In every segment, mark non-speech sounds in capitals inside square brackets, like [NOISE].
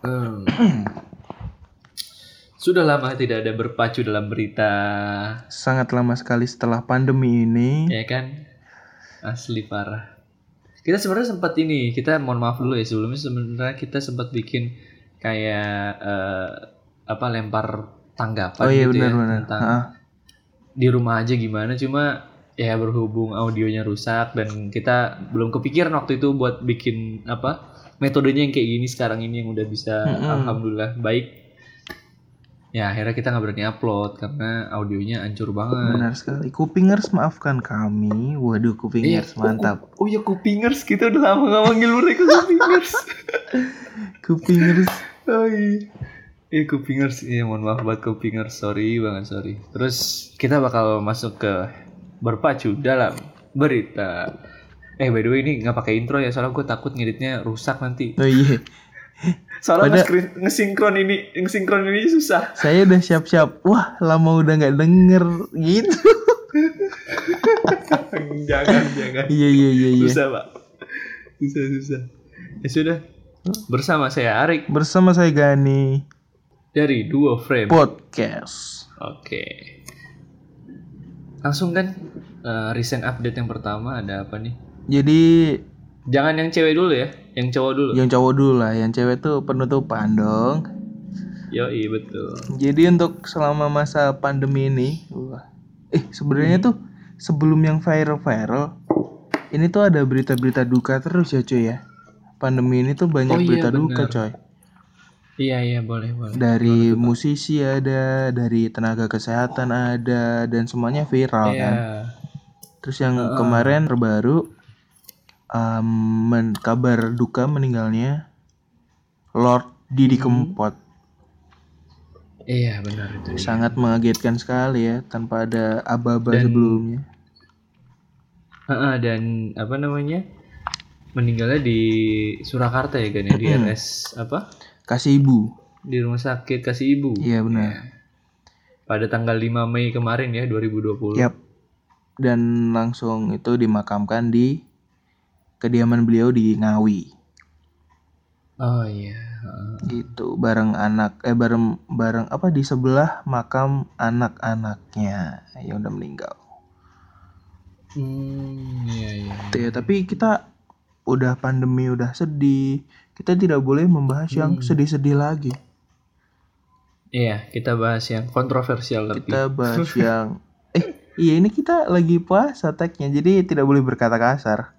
Hmm. Sudah lama tidak ada berpacu dalam berita, Sangat lama sekali setelah pandemi ini. ya kan? Asli parah. Kita sebenarnya sempat ini, kita mohon maaf dulu ya sebelumnya sebenarnya kita sempat bikin kayak eh, apa lempar tanggapan Oh iya gitu ya benar-benar. tentang Ah, di rumah aja gimana cuma ya berhubung audionya rusak dan kita belum kepikiran waktu itu buat bikin apa metodenya yang kayak gini sekarang ini yang udah bisa Mm-mm. alhamdulillah baik ya akhirnya kita nggak berani upload karena audionya hancur banget benar sekali. Kupingers maafkan kami. Waduh, Kupingers Iya, mantap. oh, oh ya kupingers kita udah lama gak manggil mereka kupingers [LAUGHS] Kupingers. oh iya Iya kupingers, iya mohon maaf buat kupingers, sorry banget sorry. Terus kita bakal masuk ke berpacu dalam berita. Eh by the way ini nggak pakai intro ya soalnya gue takut ngeditnya rusak nanti. Oh iya. Soalnya Pada- nge-sinkron ini nge-sinkron ini susah. Saya udah siap-siap. Wah, lama udah nggak denger gitu. [LAUGHS] jangan jangan. iya iya iya iya. Susah pak. Susah susah. Ya sudah. Bersama saya Arik Bersama saya Gani dari Duo Frame. Podcast. Oke. Langsung kan eh, recent update yang pertama ada apa nih? Jadi Jangan yang cewek dulu ya, yang cowok dulu. yang cowok dulu lah, yang cewek tuh penutupan dong. Yo iya betul. Jadi untuk selama masa pandemi ini, wah, eh sebenarnya tuh sebelum yang viral-viral, ini tuh ada berita-berita duka terus ya cuy ya. Pandemi ini tuh banyak Oh iya, berita duka benar. coy. Iya iya boleh boleh. Dari musisi ada, dari tenaga kesehatan ada, dan semuanya viral Iya. kan. Terus yang kemarin terbaru, um, men- kabar duka meninggalnya Lord Didi Kempot. Iya benar itu. Sangat mengagetkan sekali ya, tanpa ada aba-aba sebelumnya. Heeh, dan apa namanya? Meninggalnya di Surakarta ya kan ya di RS apa? Kasih ibu. Di rumah sakit kasih ibu. Iya benar. Pada tanggal 5 Mei kemarin ya 2020. Yap. Dan langsung itu dimakamkan di kediaman beliau di Ngawi. Oh iya. heeh. Gitu, bareng anak eh bareng bareng apa di sebelah makam anak-anaknya yang udah meninggal. Hmm, iya iya. Gitu ya, tapi kita udah pandemi udah sedih. Kita tidak boleh membahas yang sedih-sedih lagi. Iya, kita bahas yang kontroversial tapi. Kita bahas [LAUGHS] yang eh iya ini kita lagi puasa tagnya jadi tidak boleh berkata kasar.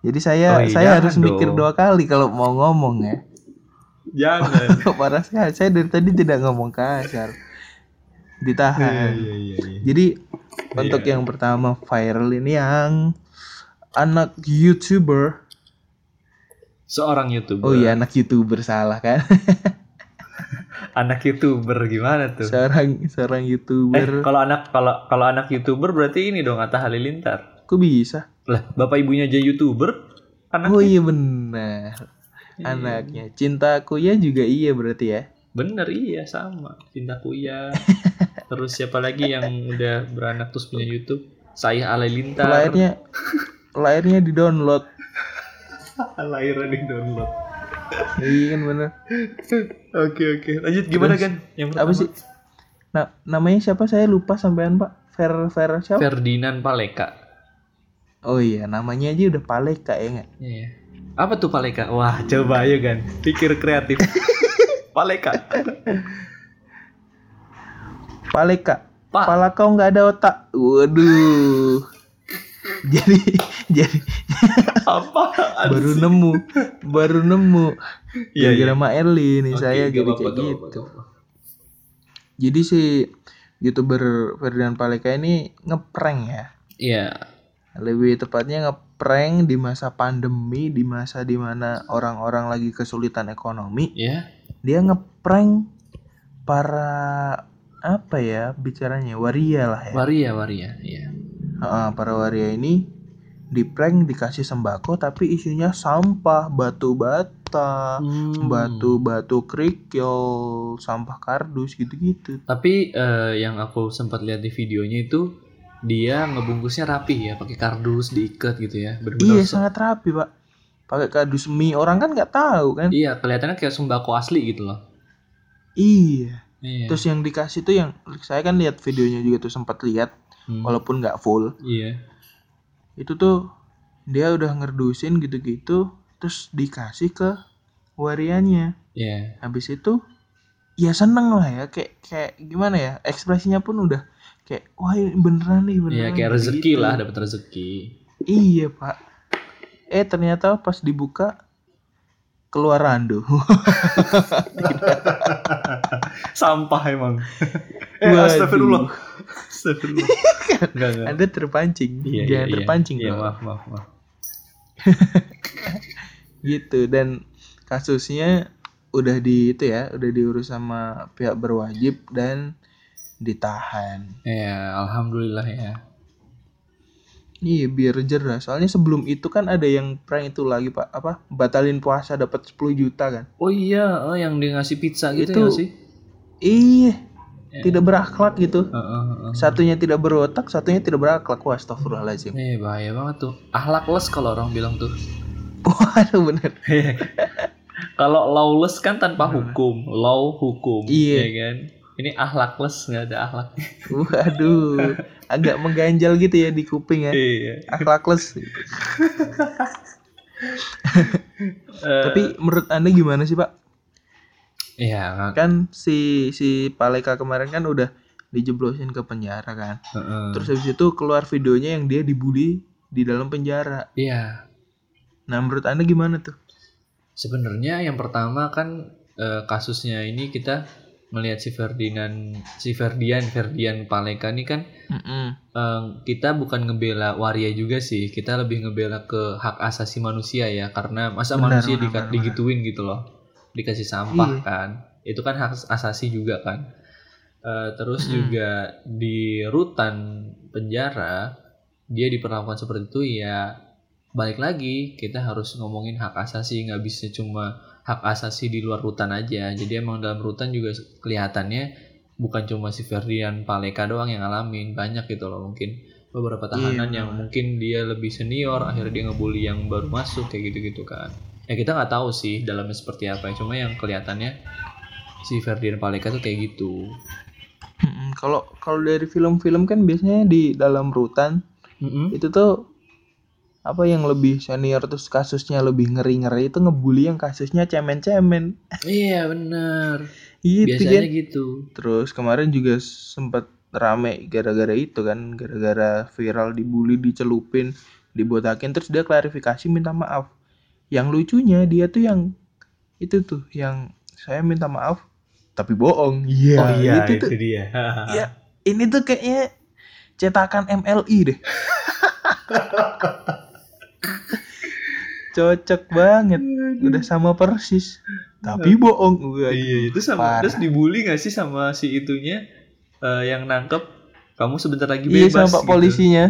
Jadi saya Oh iya, saya harus mikir dua kali kalau mau ngomong ya. Jangan. [LAUGHS] Parah sekali. Saya dari tadi tidak ngomong kasar. Ditahan. iya iya. Jadi untuk yang pertama viral ini yang anak youtuber. Seorang YouTuber. Oh iya anak youtuber salah kan? [LAUGHS] Anak YouTuber gimana tuh? seorang seorang Eh, youtuber. kalau anak kalau kalau anak YouTuber berarti ini dong Atta Halilintar. Kok bisa? Lah, bapak ibunya aja YouTuber, anak Oh iya benar. Anaknya. Cintaku ya juga iya berarti ya. bener iya sama. Cintaku ya. [LAUGHS] Terus siapa lagi yang udah beranak terus punya YouTube? Saya Halilintar. Lahirnya lahirnya di download. [LAUGHS] lahirnya di download. Iya kan bener. Oke oke. Lanjut gimana kan? Yang Apa sih? Nah, namanya siapa saya lupa sampean Pak. Fer Fer siapa? Ferdinand Paleka. Oh iya, namanya aja udah Paleka ya nggak? Iya. Apa tuh Paleka? Wah, coba ayo kan. Pikir kreatif. [LAUGHS] Paleka. Paleka. Pak. Pala kau nggak ada otak. Waduh. jadi jadi Apa? baru nemu, baru nemu. Iya, Gara-gara Ma Erli nih Oke, saya gak jadi kayak gitu. Jadi si youtuber Ferdinand Paleka ini ngeprank ya. Iya. Lebih tepatnya ngeprank di masa pandemi, di masa di mana orang-orang lagi kesulitan ekonomi. Ya. Dia ngeprank para apa ya bicaranya waria lah ya. Waria, waria. Iya. Heeh, para waria ini di prank dikasih sembako tapi isinya sampah, batu bata, Hmm. batu-batu kerikil, sampah kardus gitu-gitu. Tapi eh, yang aku sempat lihat di videonya itu dia ngebungkusnya rapi ya, pakai kardus diikat gitu ya. Iya, Benar-benar se- sangat rapi, Pak. pakai kardus mie orang kan nggak tahu kan Iya, kelihatannya kayak sembako asli gitu loh. iya Iya. terus yang dikasih tuh yang saya kan lihat videonya juga tuh sempat lihat Hmm. walaupun nggak full Iya. itu tuh dia udah ngerdusin gitu-gitu terus dikasih ke wariannya Iya. habis itu ya seneng lah ya kayak kayak gimana ya ekspresinya pun udah kayak wah ini beneran nih Iya, beneran kayak rezeki gitu. lah, dapat rezeki. iya pak eh ternyata pas dibuka keluar rando [LAUGHS] Sampah emang. eh, Waduh. astagfirullah. Astagfirullah. [LAUGHS] Enggak, enggak. anda terpancing Iya, jangan iya, terpancing Iya, maaf, maaf, maaf. [LAUGHS] gitu dan kasusnya udah di itu ya udah diurus sama pihak berwajib dan ditahan Ya, alhamdulillah ya. iya biar jerah soalnya sebelum itu kan ada yang prank itu lagi pak apa batalin puasa dapat 10 juta kan Oh iya, oh, yang dia ngasih pizza gitu Itu- ya sih? iya Ya. tidak berakhlak gitu Heeh, heeh. satunya tidak berotak satunya tidak berakhlak wah astagfirullahaladzim Eh, bahaya banget tuh. Ahlakless kalau orang bilang tuh. [LAUGHS] waduh bener kalau lawless kan tanpa hukum, law hukum, Iya. ya kan? Ini ahlakless nggak ada akhlak. waduh agak mengganjal gitu ya di kuping ya Iya. akhlakless Eh, tapi menurut anda gimana sih pak Iya, kan si si Paleka kemarin kan udah dijeblosin ke penjara kan heeh. terus habis itu keluar videonya yang dia dibully di dalam penjara Iya. nah menurut anda gimana tuh Sebenarnya yang pertama kan eh, kasusnya ini kita melihat si Ferdinand, si Ferdian, Ferdian Paleka ini kan Mm-mm. eh, kita bukan ngebela waria juga sih, kita lebih ngebela ke hak asasi manusia ya, karena masa Benar, manusia benar, dika- benar, digituin gitu loh, dikasih sampah Iya. kan, itu kan hak asasi juga kan. Eh, terus Mm-mm. juga di rutan penjara dia diperlakukan seperti itu ya balik lagi kita harus ngomongin hak asasi nggak bisa cuma hak asasi di luar rutan aja. Jadi emang dalam rutan juga kelihatannya bukan cuma si Ferdian Paleka doang yang ngalamin banyak gitu loh mungkin. Beberapa tahanan Iya, yang mungkin dia lebih senior akhirnya dia ngebully yang baru masuk kayak gitu-gitu kan. Ya kita nggak tahu sih dalamnya seperti apa cuma yang kelihatannya si Ferdian Paleka tuh kayak gitu. Kalau kalau dari film-film kan biasanya di dalam rutan itu tuh apa yang lebih senior terus kasusnya lebih ngeri-ngeri itu ngebully yang kasusnya cemen-cemen. Iya bener. Gitu biasanya kan gitu. Terus kemarin juga sempat rame gara-gara itu kan gara-gara viral dibully dicelupin dibotakin terus dia klarifikasi minta maaf. Yang lucunya dia tuh yang itu tuh yang saya minta maaf tapi bohong. Iya itu tuh dia. Iya. [LAUGHS] ini tuh kayaknya cetakan MLI deh [LAUGHS] cocok banget. Udah sama persis. Tapi bohong. Waduh, iya itu sama. Parah. terus dibully gak sih sama si itunya eh, yang nangkep? Kamu sebentar lagi iya bebas sama pak gitu. polisinya.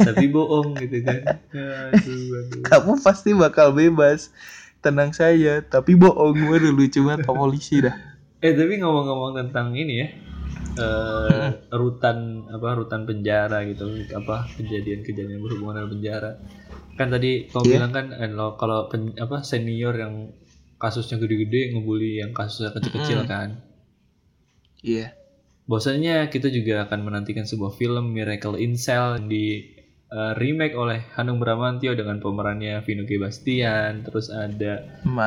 Tapi bohong gitu kan. [LAUGHS] Aduh, aduh. kamu pasti bakal bebas. Tenang saya tapi bohong. Waduh lucu banget pak polisi dah. Eh tapi ngomong-ngomong tentang ini ya eh, rutan apa rutan penjara gitu apa kejadian-kejadian berhubungan dengan penjara kan tadi kau Iya. bilang kan eh, lo- kalau pen- apa senior yang kasusnya gede-gede ngebully yang kasusnya kecil-kecil Mm-mm. kan iya Bahwasanya kita juga akan menantikan sebuah film Miracle in Cell di eh, remake oleh Hanung Bramantio dengan pemerannya Vino G. Bastian, terus ada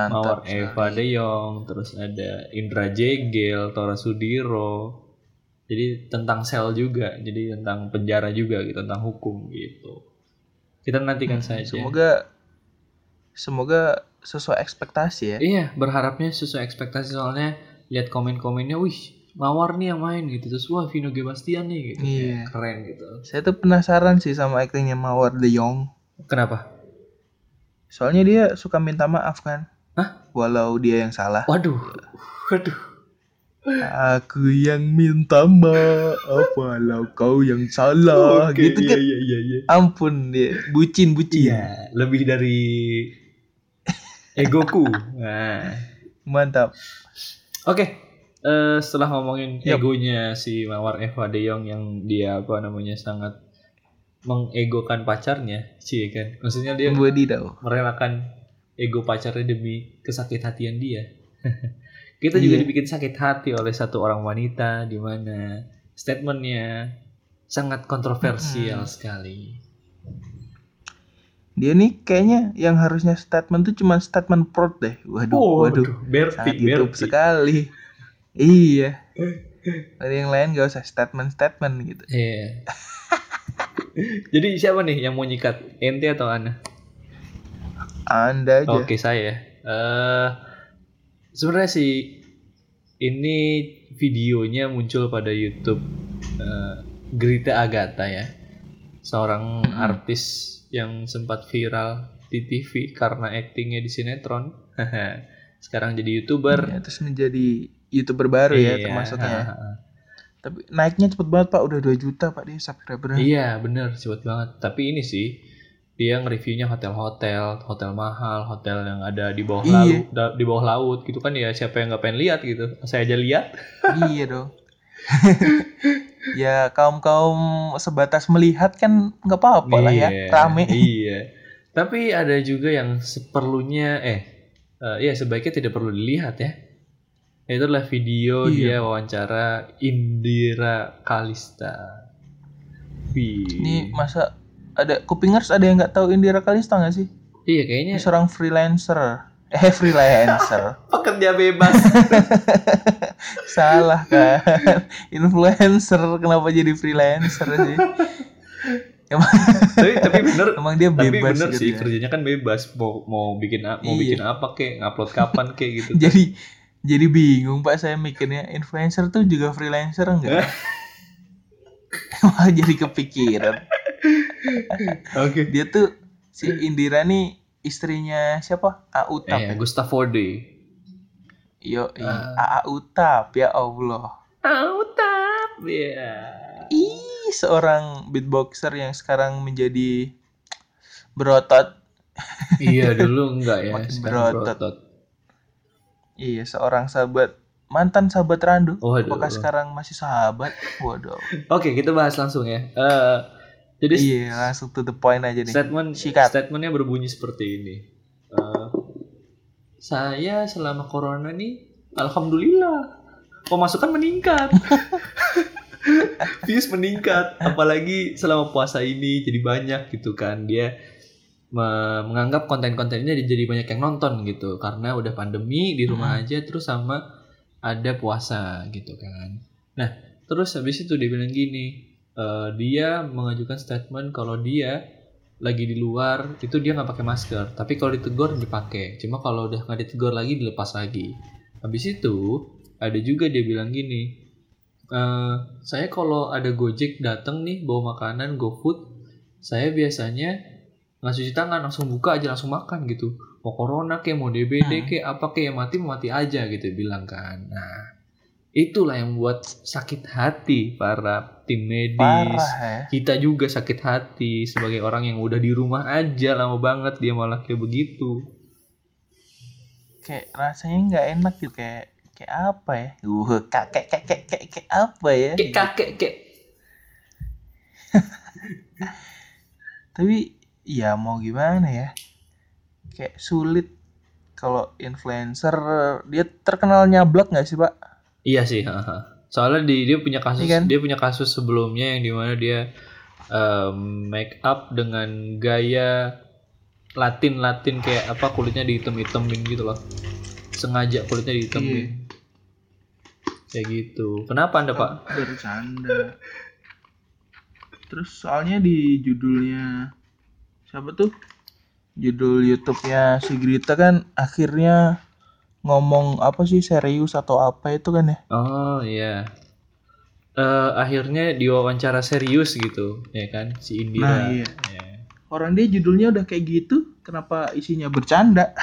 Mawar mantap Eva sekali. De Jong, terus ada Indra Jegel, Tora Sudiro. Jadi tentang sel juga, jadi tentang penjara juga gitu, tentang hukum gitu. Kita nantikan saja. semoga semoga sesuai ekspektasi ya Iya, berharapnya sesuai ekspektasi soalnya lihat komen-komennya, wih Mawar nih yang main gitu, terus wah Vino G. Bastian nih gitu, Iya. keren gitu. saya tuh penasaran sih sama aktingnya Mawar De Jong Kenapa? soalnya dia suka minta maaf kan Hah? walau dia yang salah Waduh, waduh. Aku yang minta maaf walau kau yang salah Oke, gitu iya, kan. Iya, iya, iya. Ampun dia, bucin bucin. Iya, lebih dari egoku. [LAUGHS] Nah, Mantap. oke. Eh, setelah ngomongin Yap. egonya si Mawar Eva De Jong yang dia apa namanya sangat mengegokan pacarnya, sih kan. Maksudnya dia merelakan ego pacarnya demi kesakit hatian dia. [LAUGHS] Kita juga Iya. dibikin sakit hati oleh satu orang wanita di mana statementnya sangat kontroversial sekali. Dia nih kayaknya yang harusnya statement tuh cuma statement prod deh. Waduh, waduh. Berti, Sangat YouTube sekali. Iya. Ada yang lain gak usah statement-statement gitu. Iya. Jadi siapa nih yang mau nyikat? Ente atau Ana? Anda aja. Oke saya. Eh sebenarnya sih ini videonya muncul pada YouTube eh, Grita Agatha ya, seorang artis yang sempat viral di TV karena aktingnya di sinetron. [LAUGHS] Sekarang jadi youtuber. Ya, terus menjadi youtuber baru ya Iya, termasuknya. ha-ha. [LAUGHS] Tapi naiknya cepet banget pak, udah 2 juta pak dia subscribernya. Iya bener cepet banget. Tapi ini sih dia nge-reviewnya hotel-hotel, hotel mahal, hotel yang ada di bawah Iya. laut, di bawah laut gitu kan ya siapa yang nggak pengen lihat gitu. Saya aja lihat. [LAUGHS] iya dong. ya kaum kaum sebatas melihat kan nggak apa-apa lah ya, Iya, rame. Iya. Tapi ada juga yang seperlunya eh eh, ya sebaiknya tidak perlu dilihat ya. Itu adalah video Iya. dia wawancara Indira Kalista. Wih. Ini masa ada kupingers ada yang nggak tahu Indira Kalista nggak sih? iya kayaknya Ini seorang freelancer. Eh [LAUGHS] freelancer. [LAUGHS] pekerja bebas. [LAUGHS] Salah kan. Influencer kenapa jadi freelancer sih? Emang, tapi tapi bener emang dia tapi bebas bener gitu sih ya. kerjanya kan bebas mau mau bikin mau Iya. bikin apa kek ngupload kapan kek gitu Jadi jadi bingung Pak saya mikirnya influencer tuh juga freelancer enggak? Malah jadi kepikiran. Oke Dia tuh si Indira nih istrinya siapa? A Utap. eh ya? Gustavo D Yo, Ah. A Utap ya Allah. Autap ya Ih, seorang beatboxer yang sekarang menjadi berotot. iya [LAUGHS] dulu enggak ya Makin berotot. berotot Iya, seorang sahabat mantan sahabat Randu. Waduh. Apakah sekarang masih sahabat? Waduh. oke kita bahas langsung ya Eh, jadi Iya, langsung to the point aja nih. statement Sikat. statementnya berbunyi seperti ini. Eh, saya selama corona nih alhamdulillah pemasukan meningkat. [LAUGHS] Views meningkat apalagi selama puasa ini jadi banyak gitu kan. Dia me- menganggap konten-kontennya jadi banyak yang nonton gitu. Karena udah pandemi di rumah aja terus sama ada puasa gitu kan. Nah terus habis itu dia bilang gini eh, dia mengajukan statement kalau dia lagi di luar itu dia nggak pakai masker. Tapi kalau ditegur dipakai. Cuma kalau udah nggak ditegur lagi dilepas lagi. Habis itu ada juga dia bilang gini "Eh, saya kalau ada gojek datang nih bawa makanan GoFood saya biasanya nggak cuci tangan langsung buka aja langsung makan gitu. Mau corona kayak mau DBD Hmm. kayak apa kayak mati mati aja gitu bilang kan. Nah itulah yang buat sakit hati para tim medis Parah ya. kita juga sakit hati sebagai orang yang udah di rumah aja lama banget dia malah kayak begitu Kayak rasanya nggak enak gitu kayak kayak apa ya? Uh, kakek kayak kayak, kayak apa ya? kayak kakek kayak [LAUGHS] Tapi ya mau gimana ya? Kayak sulit kalau influencer dia terkenal nyablak nggak sih pak? iya sih haha. Soalnya di, dia punya kasus Iya kan? dia punya kasus sebelumnya yang di mana dia em, make up dengan gaya Latin Latin kayak apa kulitnya dihitam hitamin gitu loh sengaja kulitnya dihitamin kayak gitu kenapa anda pak Bercanda. Terus soalnya di judulnya siapa tuh? Judul YouTube-nya si Grita kan akhirnya ngomong apa sih serius atau apa itu kan ya? Oh iya. Eh akhirnya diwawancara serius gitu, ya kan si Indira. Nah, iya. Ya. Orang dia judulnya udah kayak gitu, kenapa isinya bercanda?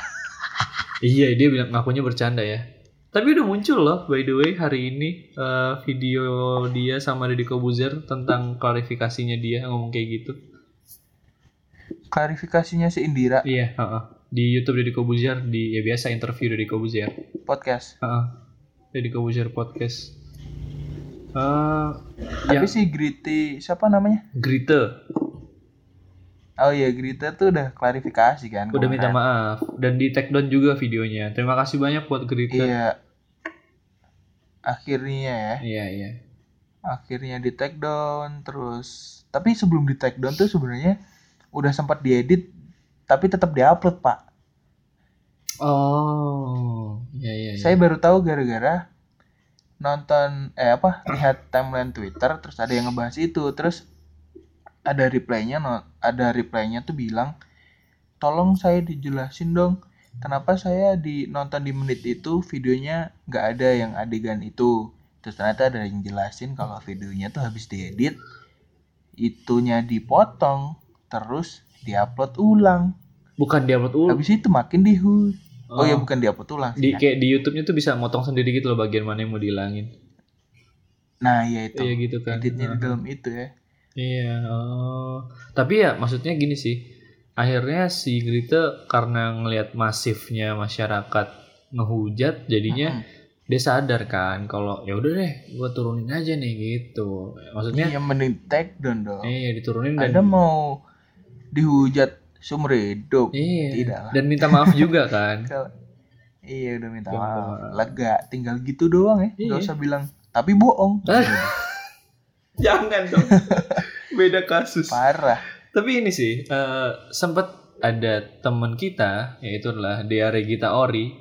Iya, dia bilang ngakunya bercanda ya. Tapi udah muncul loh by the way hari ini eh, video dia sama Deddy Kobuzer tentang klarifikasinya dia ngomong kayak gitu. Klarifikasinya si Indira Iya, heeh. Di YouTube Deddy Kobuzer di ya biasa interview Deddy Kobuzer. podcast. Heeh. Deddy Kobuzer podcast. Eh Tapi ya, si Griti siapa namanya? Grite. Oh iya Grita tuh udah klarifikasi kan. Udah minta maaf dan di take down juga videonya. Terima kasih banyak buat Grita. Iya. Akhirnya ya. Iya, iya. Akhirnya di take down terus. Tapi sebelum di take down tuh sebenarnya udah sempat diedit tapi tetap diupload pak. Oh, iya iya. iya. Saya baru tahu gara-gara nonton eh apa lihat timeline Twitter terus ada yang ngebahas itu terus ada reply-nya ada reply-nya tuh bilang tolong saya dijelasin dong kenapa saya di nonton di menit itu videonya nggak ada yang adegan itu terus ternyata ada yang jelasin kalau videonya tuh habis diedit itunya dipotong terus diupload ulang bukan diupload ulang. habis itu makin dihujat oh, ya bukan diupload ulang sih Di ya. kayak di YouTube-nya tuh bisa motong sendiri gitu loh bagian mana yang mau dihilangin. nah ya itu Iya gitu kan. editnya di Heeh. dalam itu ya Iya, oh. Tapi ya maksudnya gini sih. Akhirnya si Grita karena ngelihat masifnya masyarakat ngehujat jadinya Mm-mm. dia sadar kan kalau ya udah deh gua turunin aja nih gitu. Maksudnya Iya mending take down dong. iya diturunin dan Anda mau dihujat seumur hidup. iya Tidak lah. dan minta maaf juga kan. [LAUGHS] Iya udah minta maaf. Lega, tinggal gitu doang ya. Iya. Gak usah bilang tapi bohong. [LAUGHS] Jangan dong. [LAUGHS] Beda kasus. Parah. Tapi ini sih eh sempat ada teman kita yaitu adalah Dea Regita Ori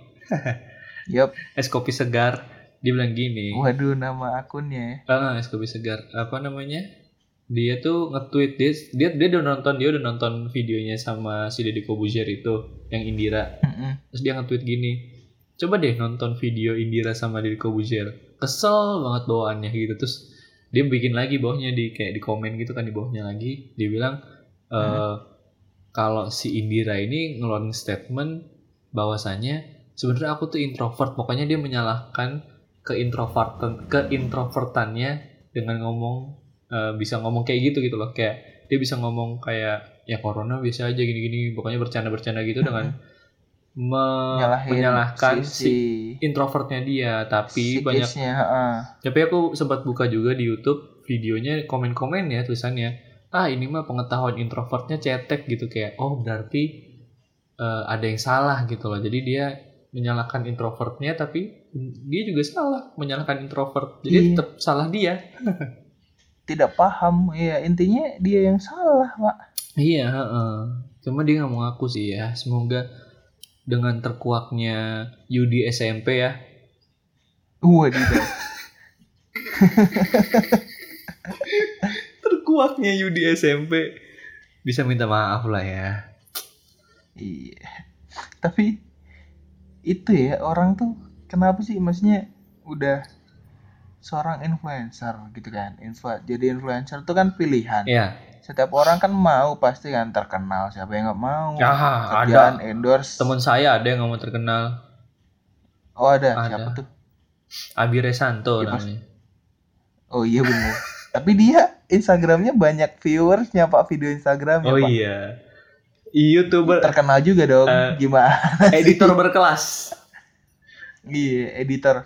Yup. es kopi segar dia bilang gini Waduh nama akunnya ya. ah es kopi segar apa namanya dia tuh nge-tweet dia, dia dia udah nonton dia udah nonton videonya sama si Deddy Kobuzier itu yang Indira. Mm-mm. terus dia nge-tweet gini coba deh nonton video Indira sama Deddy Kobuzier. Kesel banget bawaannya gitu. Terus dia bikin lagi bawahnya di kayak di komen gitu kan di bawahnya lagi. Dia bilang eh kalau si Indira ini ngeluarin statement bahwasannya sebenarnya aku tuh introvert. Pokoknya dia menyalahkan keintrovertan keintrovertannya dengan ngomong eh, bisa ngomong kayak gitu gitu loh. Kayak dia bisa ngomong kayak ya corona biasa aja gini-gini. Pokoknya bercanda-bercanda gitu dengan [LAUGHS] me- Nyalahin menyalahkan si, si, introvertnya dia. Tapi banyak psikisnya, heeh. tapi aku sempat buka juga di YouTube videonya komen-komen ya tulisannya. Ah ini mah pengetahuan introvertnya cetek gitu. Kayak oh berarti eh, ada yang salah gitu loh. Jadi dia menyalahkan introvertnya tapi dia juga salah menyalahkan introvert. Jadi Iya. tetap salah dia [LAUGHS] Tidak paham. Ya intinya dia yang salah, Pak. iya heeh. cuma dia nggak mau ngaku sih ya semoga dengan terkuaknya Yudi SMP ya Waduh. [LAUGHS] terkuaknya Yudi SMP bisa minta maaf lah ya Iya. Tapi itu ya orang tuh kenapa sih maksudnya udah seorang influencer gitu kan. Influ jadi influencer tuh kan pilihan. ya Setiap orang kan mau pasti kan terkenal. Siapa yang nggak mau? Ya, Kerjaan endorse. teman saya ada yang nggak mau terkenal Oh ada. Ada. Siapa tuh? Abi Resanto Ya, namanya. Oh iya bener. [LAUGHS] Tapi dia Instagramnya banyak viewersnya pak video Instagramnya Oh pak. iya. YouTuber Terkenal juga dong. Eh, Gimana? editor berkelas. Iya editor.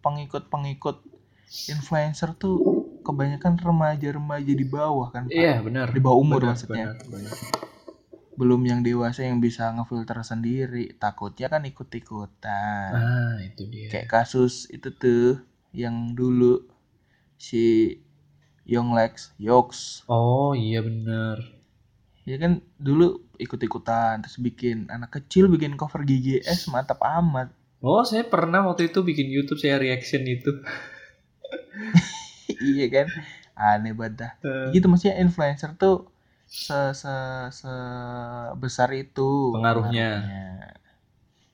pengikut-pengikut influencer tuh kebanyakan remaja-remaja di bawah kan. Pak. Iya benar. Di bawah umur Benar, maksudnya. benar, benar. Belum yang dewasa yang bisa ngefilter sendiri, takutnya kan ikut-ikutan. Ah itu dia. kayak kasus itu tuh yang dulu si Young Lex Yox Oh iya benar. ya kan dulu ikut-ikutan terus bikin anak kecil bikin cover GGS mantap amat Oh saya pernah waktu itu bikin YouTube saya reaction itu. [LAUGHS] iya kan aneh banget dah Eh, gitu maksudnya influencer tuh se se se besar itu Pengaruhnya.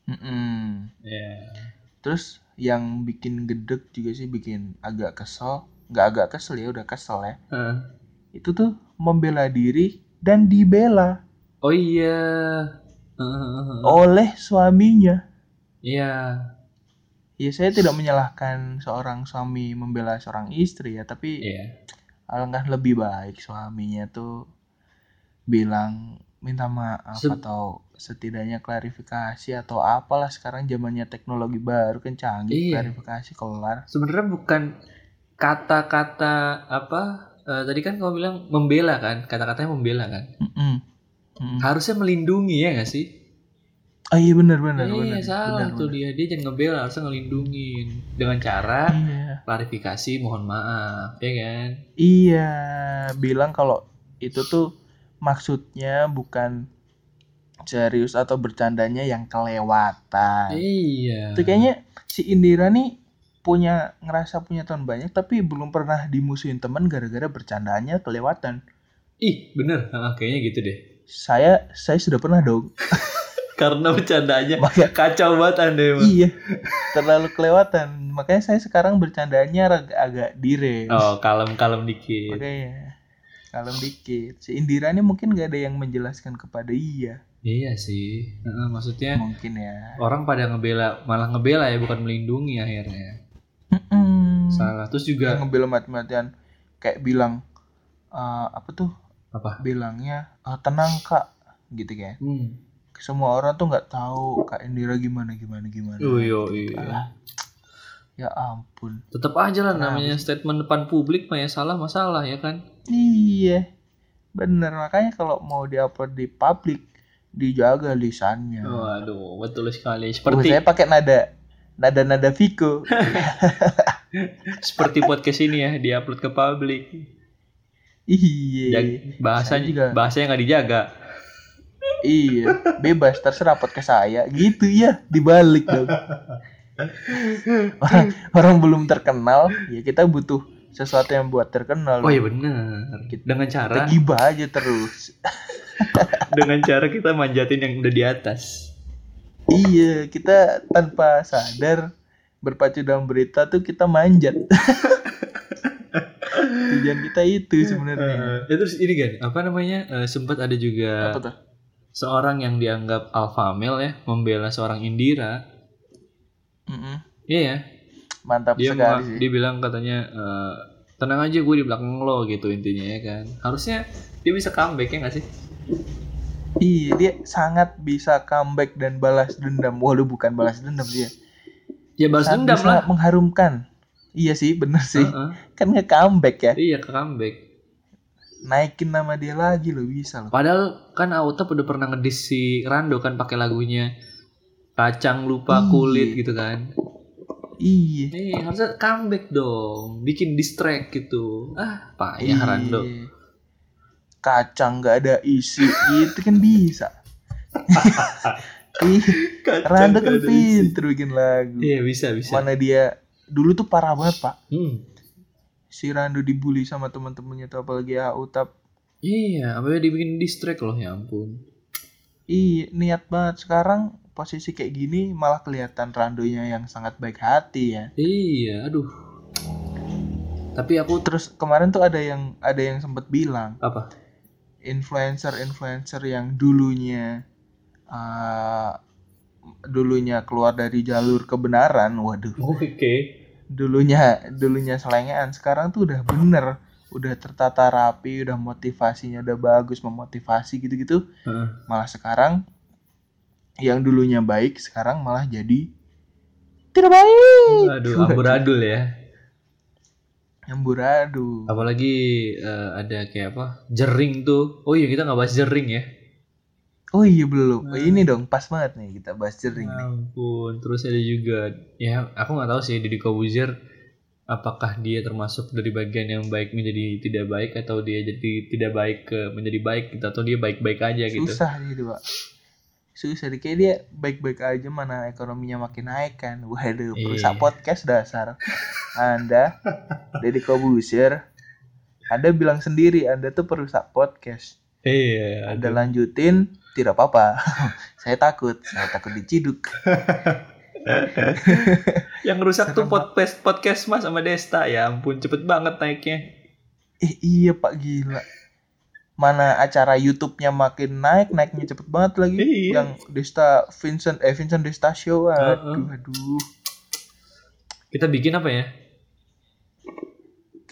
Mm-mm. Iya. terus yang bikin gedek juga sih bikin agak kesel nggak agak kesel ya udah kesel ya Eh. itu tuh membela diri dan dibela Oh iya. Heeh. oleh suaminya. Iya. Ya saya tidak menyalahkan seorang suami membela seorang istri ya, tapi Iya. alangkah lebih baik suaminya tuh bilang minta maaf Se- atau setidaknya klarifikasi atau apalah sekarang zamannya teknologi baru kan canggih Iya. klarifikasi kelar. Sebenarnya bukan kata-kata apa? eh, tadi kan kamu bilang membela kan? Kata-katanya membela kan? Mm-mm. Mm-mm. Harusnya melindungi ya nggak sih? Ah iya benar benar Iya benar. salah benar, tuh dia benar. dia jangan ngebela harusnya ngelindungin dengan cara Iya. klarifikasi mohon maaf ya kan Iya, bilang kalau itu tuh maksudnya bukan serius atau bercandanya yang kelewatan. iya Itu kayaknya si Indira nih punya ngerasa punya teman banyak tapi belum pernah dimusuhin teman gara-gara bercandanya kelewatan. ih bener kayaknya gitu deh Saya saya sudah pernah dong. [LAUGHS] karena bercandanya Makanya kacau banget anda emang iya terlalu kelewatan. Makanya saya sekarang bercandanya agak, agak dire. oh kalem kalem dikit Makanya kalem dikit. Si Indira nih mungkin gak ada yang menjelaskan kepada iya. iya sih Heeh, maksudnya Mungkin ya. orang pada ngebela malah ngebela ya bukan melindungi akhirnya Mm-mm. salah terus Dia juga ngebela mati-matian kayak bilang eh, apa tuh apa bilangnya "Eh, tenang kak gitu kan hmm. Semua orang tuh nggak tahu kak Indira gimana gimana gimana. Oh iya iya Alah, ya ampun. Tetap aja lah Kenapa namanya statement depan publik mah ya salah masalah ya kan? Iya. Bener makanya kalau mau diupload di publik dijaga lisannya. Waduh betul sekali. Seperti saya pakai nada nada nada Viko. [LAUGHS] Seperti podcast ini ya diupload ke publik. Iya. Bahasanya Saya juga. bahasanya nggak dijaga iya bebas terserah podcast saya. Gitu ya dibalik dong. Orang, orang belum terkenal ya kita butuh sesuatu yang buat terkenal. Oh iya benar Kita- dengan kita cara gibah aja terus. [LAUGHS] Dengan cara kita manjatin yang udah di atas. Iya kita tanpa sadar berpacu dalam berita tuh kita manjat. [LAUGHS] Tujuan kita itu sebenarnya. Eh, terus ini kan apa namanya? Eh, sempat ada juga apa tuh seorang yang dianggap alpha male ya membela seorang Indira. Mm-mm. iya ya? Mantap dia sekali sih. dia bilang katanya eh, tenang aja gue di belakang lo gitu intinya ya kan. Harusnya dia bisa comeback ya nggak sih? Iya dia sangat bisa comeback dan balas dendam. Waduh bukan balas dendam dia ya. Balas Sangat dendam bisa lah. mengharumkan. Iya sih bener sih. Heeh. kan nge comeback ya. Iya ke comeback naikin nama dia lagi loh bisa loh Padahal kan Autap udah pernah ngedis si Rando kan pakai lagunya kacang lupa Iya. kulit gitu kan. iya Eh harusnya comeback dong, bikin distrack gitu. Ah payah Rando. Iya. kacang nggak ada isi itu kan bisa [LAUGHS] Ih, Rando kan pinter bikin lagu Iya bisa bisa. mana dia dulu tuh parah banget pak Hmm. Si Rando dibully sama teman-temannya tuh apalagi ya Utap Iya, apa dibikin distrack loh ya ampun. Iya, niat banget. Sekarang posisi kayak gini malah kelihatan Randonya yang sangat baik hati ya. Iya, aduh. Tapi aku Terus kemarin tuh ada yang ada yang sempat bilang apa? influencer-influencer yang dulunya uh, dulunya keluar dari jalur kebenaran, waduh, Oke. Dulunya dulunya selengean, sekarang tuh udah bener, udah tertata rapi, udah motivasinya udah bagus, memotivasi gitu-gitu. Malah sekarang yang dulunya baik sekarang malah jadi tidak baik. Aduh, [LAUGHS] amburadul ya. Amburadul. Apalagi eh, ada kayak apa? Jering tuh. Oh iya kita nggak bahas jering ya. Oh iya belum. Oh, ini dong pas banget nih kita bahas jering nih. ampun terus ada juga ya aku nggak tahu sih Deddy Kobuzier apakah dia termasuk dari bagian yang baik menjadi tidak baik atau dia jadi tidak baik ke menjadi baik gitu atau dia baik-baik aja gitu Susah nih dua. Susah deh kayak dia baik-baik aja mana ekonominya makin naik kan. Waduh, Iya. perusahaan podcast dasar. Anda Deddy Kobusier Anda bilang sendiri Anda tuh perusahaan podcast. iya Anda aduh. lanjutin tidak apa-apa. [LAUGHS] saya takut, saya takut diciduk. [LAUGHS] yang rusak tuh podcast podcast mas sama Desta ya ampun cepet banget naiknya Eh iya Pak gila. mana acara YouTube-nya makin naik naiknya cepet banget lagi Iya. yang Desta Vincent eh Vincent Desta Show aduh aduh Kita bikin apa ya?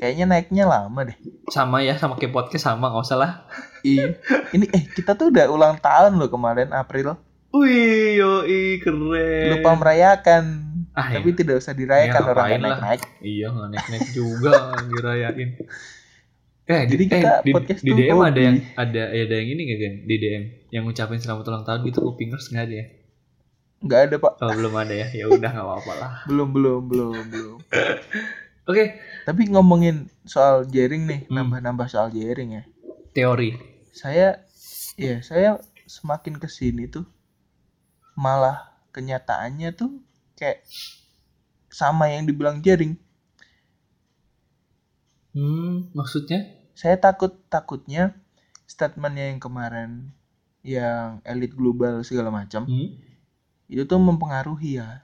Kayaknya naiknya lama deh Sama ya, sama kayak podcast sama, nggak usah lah. iya ini eh kita tuh udah ulang tahun loh kemarin April Wih, yoi, keren. lupa merayakan Ah, tapi ya. tidak usah dirayakan Ya, orang ngapain naik lah. naik Iya, nggak naik-naik juga [LAUGHS] dirayain. Eh, Jadi di, kita eh, di, podcast di tuh DM ada hobi. yang ada ada yang ini nggak kan? Di DM yang ngucapin selamat ulang tahun gitu kupingers nggak ada ya? nggak ada pak Kalau belum ada ya, ya udah nggak apa-apa lah. belum belum belum belum [LAUGHS] Oke, tapi ngomongin soal jaring nih Hmm. nambah-nambah soal jaring ya teori. saya ya saya semakin ke sini tuh malah kenyataannya tuh kayak sama yang dibilang jaring Hmm, maksudnya? saya takut takutnya statementnya yang kemarin yang elit global segala macam Hmm? itu tuh mempengaruhi ya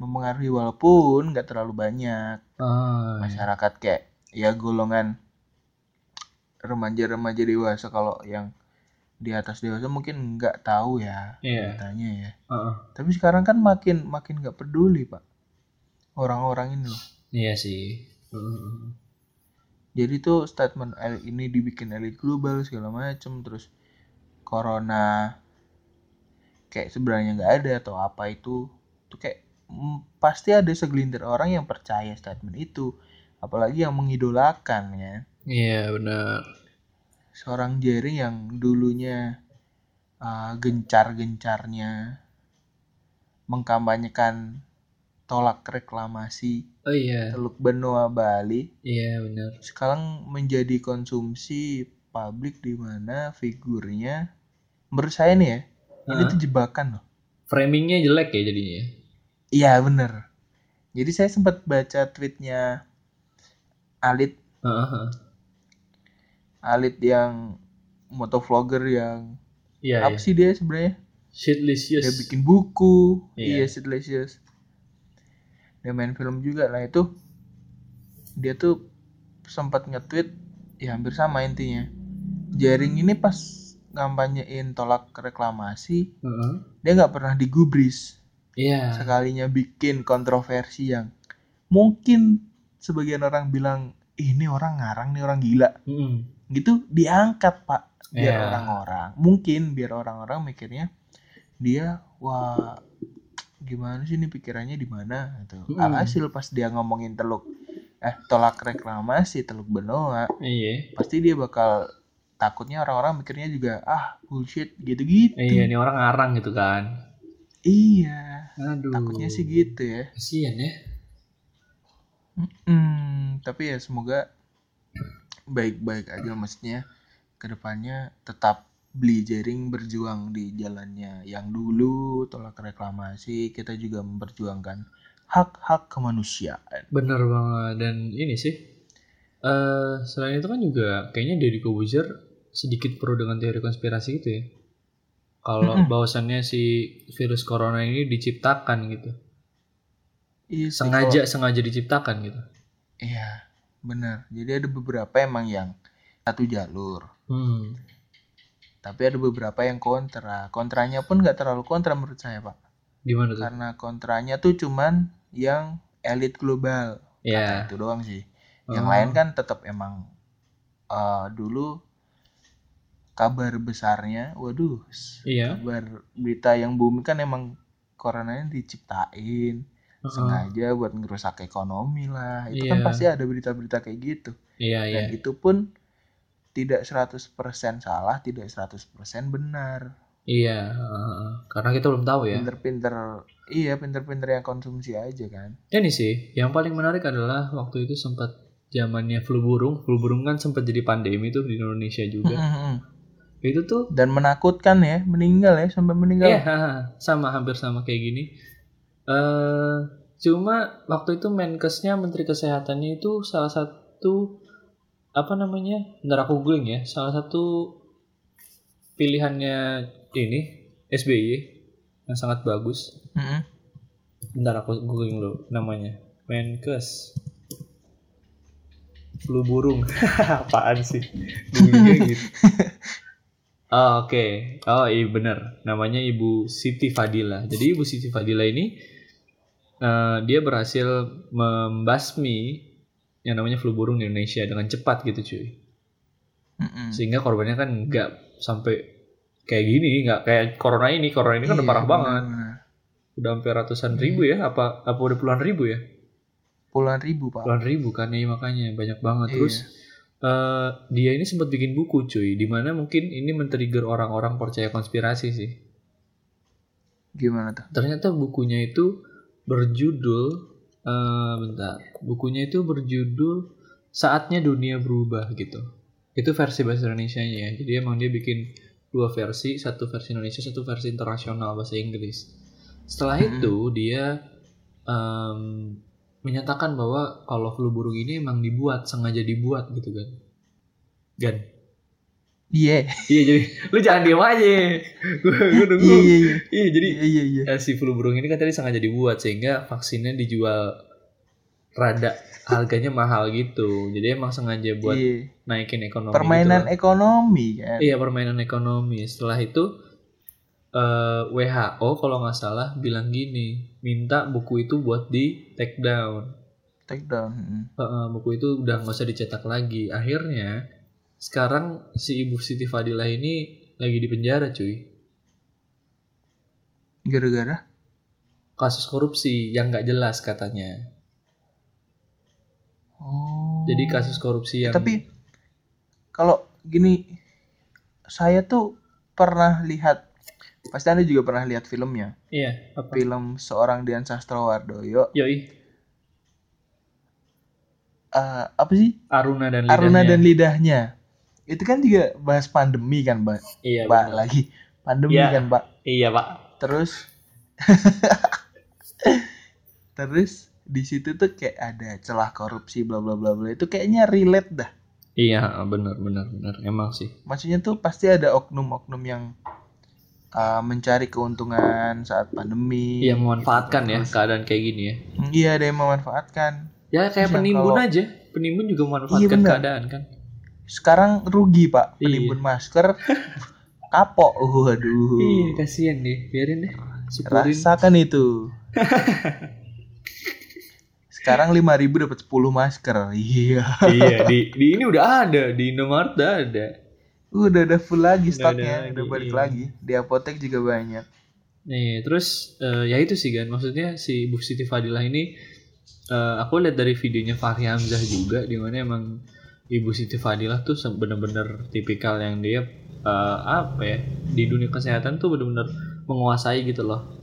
mempengaruhi walaupun nggak terlalu banyak Ah, masyarakat kayak ya golongan remaja-remaja dewasa kalau yang di atas dewasa mungkin nggak tahu ya Iya. katanya ya Heeh. tapi sekarang kan makin makin nggak peduli pak orang-orang ini loh Iya sih. Heeh. jadi tuh statement el- ini dibikin elit global segala macem terus corona kayak sebenarnya nggak ada atau apa itu tuh kayak pasti ada segelintir orang yang percaya statement itu apalagi yang mengidolakan ya Iya benar. seorang Jerry yang dulunya uh, gencar-gencarnya mengkampanyekan tolak reklamasi Oh iya, Teluk Benoa Bali iya benar. sekarang menjadi konsumsi publik di mana figurnya menurut saya nih ya ini Heeh. tuh jebakan loh Framingnya jelek ya jadinya. Iya bener jadi saya sempat baca tweetnya Alit heeh. Alit yang motovlogger yang Iya. apa iya. sih dia sebenarnya Shitlicious. dia bikin buku Iya. iya Sidlicious dia main film juga lah itu dia tuh sempat nge-tweet ya hampir sama intinya jaring ini pas ngampanyein tolak reklamasi Heeh. dia nggak pernah digubris Iya. sekalinya bikin kontroversi yang mungkin sebagian orang bilang "Ih, ini orang ngarang nih orang gila Mm-mm. gitu diangkat pak biar Iya. orang-orang mungkin biar orang-orang mikirnya dia wah gimana sih ini pikirannya di mana gitu Mm. alhasil pas dia ngomongin teluk eh tolak reklamasi teluk Benoa Iya. pasti dia bakal takutnya orang-orang mikirnya juga ah bullshit gitu-gitu Iya, ini orang ngarang gitu kan. iya Aduh. takutnya sih gitu ya Kasian ya. Hmm, tapi ya semoga baik-baik aja maksudnya ke depannya tetap beli jaring berjuang di jalannya yang dulu tolak reklamasi kita juga memperjuangkan hak-hak kemanusiaan. Bener banget dan ini sih. eh selain itu kan juga kayaknya Deddy Kobuzer sedikit pro dengan teori konspirasi gitu ya. Kalau Mm-mm. bahwasannya si virus corona ini diciptakan gitu. Iya Sengaja kalau- sengaja diciptakan gitu. Iya, benar. Jadi ada beberapa emang yang satu jalur, Hmm. tapi ada beberapa yang kontra. Kontranya pun nggak terlalu kontra menurut saya, Pak. Gimana tuh? Karena kontranya tuh cuman yang elit global. Ya. Kata itu doang sih. Yang Oh. lain kan tetap emang eh, dulu kabar besarnya, waduh, Iya. kabar berita yang booming kan emang coronanya diciptain Heeh. sengaja buat ngerusak ekonomi lah. Itu kan Iya. pasti ada berita-berita kayak gitu. Iya, iya. Dan itu pun tidak 100% salah, tidak 100% benar. Iya, heeh. karena kita belum tahu ya. Pinter-pinter, iya pinter-pinter yang konsumsi aja kan. Ini sih, yang paling menarik adalah waktu itu sempat zamannya flu burung. Flu burung kan sempat jadi pandemi tuh di Indonesia juga. [LAUGHS] Itu tuh Dan menakutkan ya, meninggal ya sampai meninggal. Iya, sama hampir sama kayak gini. eh cuma waktu itu Menkesnya Menteri Kesehatannya itu salah satu apa namanya? Bentar aku googling ya. Salah satu pilihannya ini SBY yang sangat bagus. Mm-mm. Bentar aku googling dulu namanya. Menkes. Flu burung. [LAUGHS] Apaan sih? Gitu. [LAUGHS] Oh, oke. Oh, iya benar. Namanya Ibu Siti Fadila. Jadi Ibu Siti Fadila ini eh, dia berhasil membasmi yang namanya flu burung di Indonesia dengan cepat gitu cuy. Mm-mm. Sehingga korbannya kan nggak sampai kayak gini, nggak kayak corona ini. Corona ini kan udah Iya, parah banget. benar-benar. Udah hampir ratusan ribu ya? Apa apa udah puluhan ribu ya? Puluhan ribu pak. Puluhan ribu kan ya makanya banyak banget. Iya. Terus eh, dia ini sempat bikin buku cuy, di mana mungkin ini men-trigger orang-orang percaya konspirasi sih. Gimana tuh? Ternyata bukunya itu berjudul, eh bentar, bukunya itu berjudul Saatnya Dunia Berubah gitu. Itu versi bahasa Indonesia-nya ya. Jadi emang dia bikin dua versi, satu versi Indonesia, satu versi internasional bahasa Inggris. Setelah itu dia em, menyatakan bahwa kalau flu burung ini emang dibuat, sengaja dibuat gitu kan. Gan. Iya. Iya jadi lu jangan diem aja. Gue gue nunggu. Iya iya iya. Iya jadi Iya iya iya. eh, si flu burung ini kan tadi sengaja dibuat sehingga vaksinnya dijual rada harganya mahal gitu. Jadi emang sengaja buat Iya. naikin ekonomi. Permainan gitu. ekonomi kan. Iya permainan ekonomi. Setelah itu eh, WHO kalau nggak salah bilang gini, minta buku itu buat di take down. Take down. mm. Heeh, buku itu udah nggak usah dicetak lagi. Akhirnya sekarang si Ibu Siti Fadilah ini lagi di penjara cuy. Gara-gara? Kasus korupsi yang nggak jelas katanya. Oh. Jadi kasus korupsi yang Tapi kalau gini, saya tuh pernah lihat, pasti anda juga pernah lihat filmnya, iya apa? film seorang Dian Sastrowardoyo. Yoi, Eh, apa sih? Aruna dan lidahnya. Aruna dan lidahnya. Itu kan juga bahas pandemi kan, Mbak. Iya, Mbak lagi pandemi Iya. kan, Mbak. Iya, Pak. Terus [LAUGHS] terus di situ tuh kayak ada celah korupsi bla bla bla bla. Itu kayaknya relate dah. Iya, benar benar benar. Emang sih. Maksudnya tuh pasti ada oknum-oknum yang uh, mencari keuntungan saat pandemi. Iya, memanfaatkan ya Terus- keadaan kayak gini ya. Iya, ada yang memanfaatkan. Ya kayak yang penimbun kalau- aja. Penimbun juga Iya, memanfaatkan benar. keadaan kan. Sekarang rugi, Pak, Iya. penimbun masker. [LAUGHS] Kapok. Waduh. Iya, kasihan deh. Biarin deh. Syukurin. Rasakan itu. [LAUGHS] Sekarang 5000 dapat 10 masker. Iya. iya, di, di [LAUGHS] ini udah ada, di Indomaret udah ada. Udah udah full lagi Udah stoknya, ada udah lagi, balik lagi. Di apotek juga banyak. Nih, terus eh, ya itu sih kan. Maksudnya si Bu Siti Fadilah ini eh, aku lihat dari videonya Fahri Hamzah juga di mana emang Ibu Siti Fadilah tuh bener-bener tipikal yang dia eh, apa ya di dunia kesehatan tuh bener-bener menguasai gitu loh.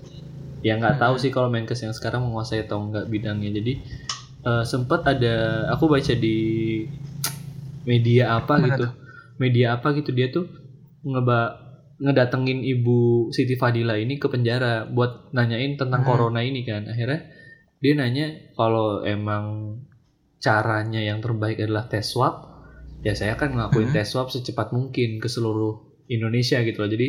Ya nggak tahu sih kalau Menkes yang sekarang menguasai atau enggak bidangnya. Jadi eh, sempet ada aku baca di media apa Mana gitu. Media apa gitu dia tuh ngeba ngedatengin Ibu Siti Fadila ini ke penjara buat nanyain tentang Hmm. corona ini kan. Akhirnya dia nanya kalau emang caranya yang terbaik adalah tes swab, ya saya akan ngelakuin Hmm. tes swab secepat mungkin ke seluruh Indonesia gitu loh. Jadi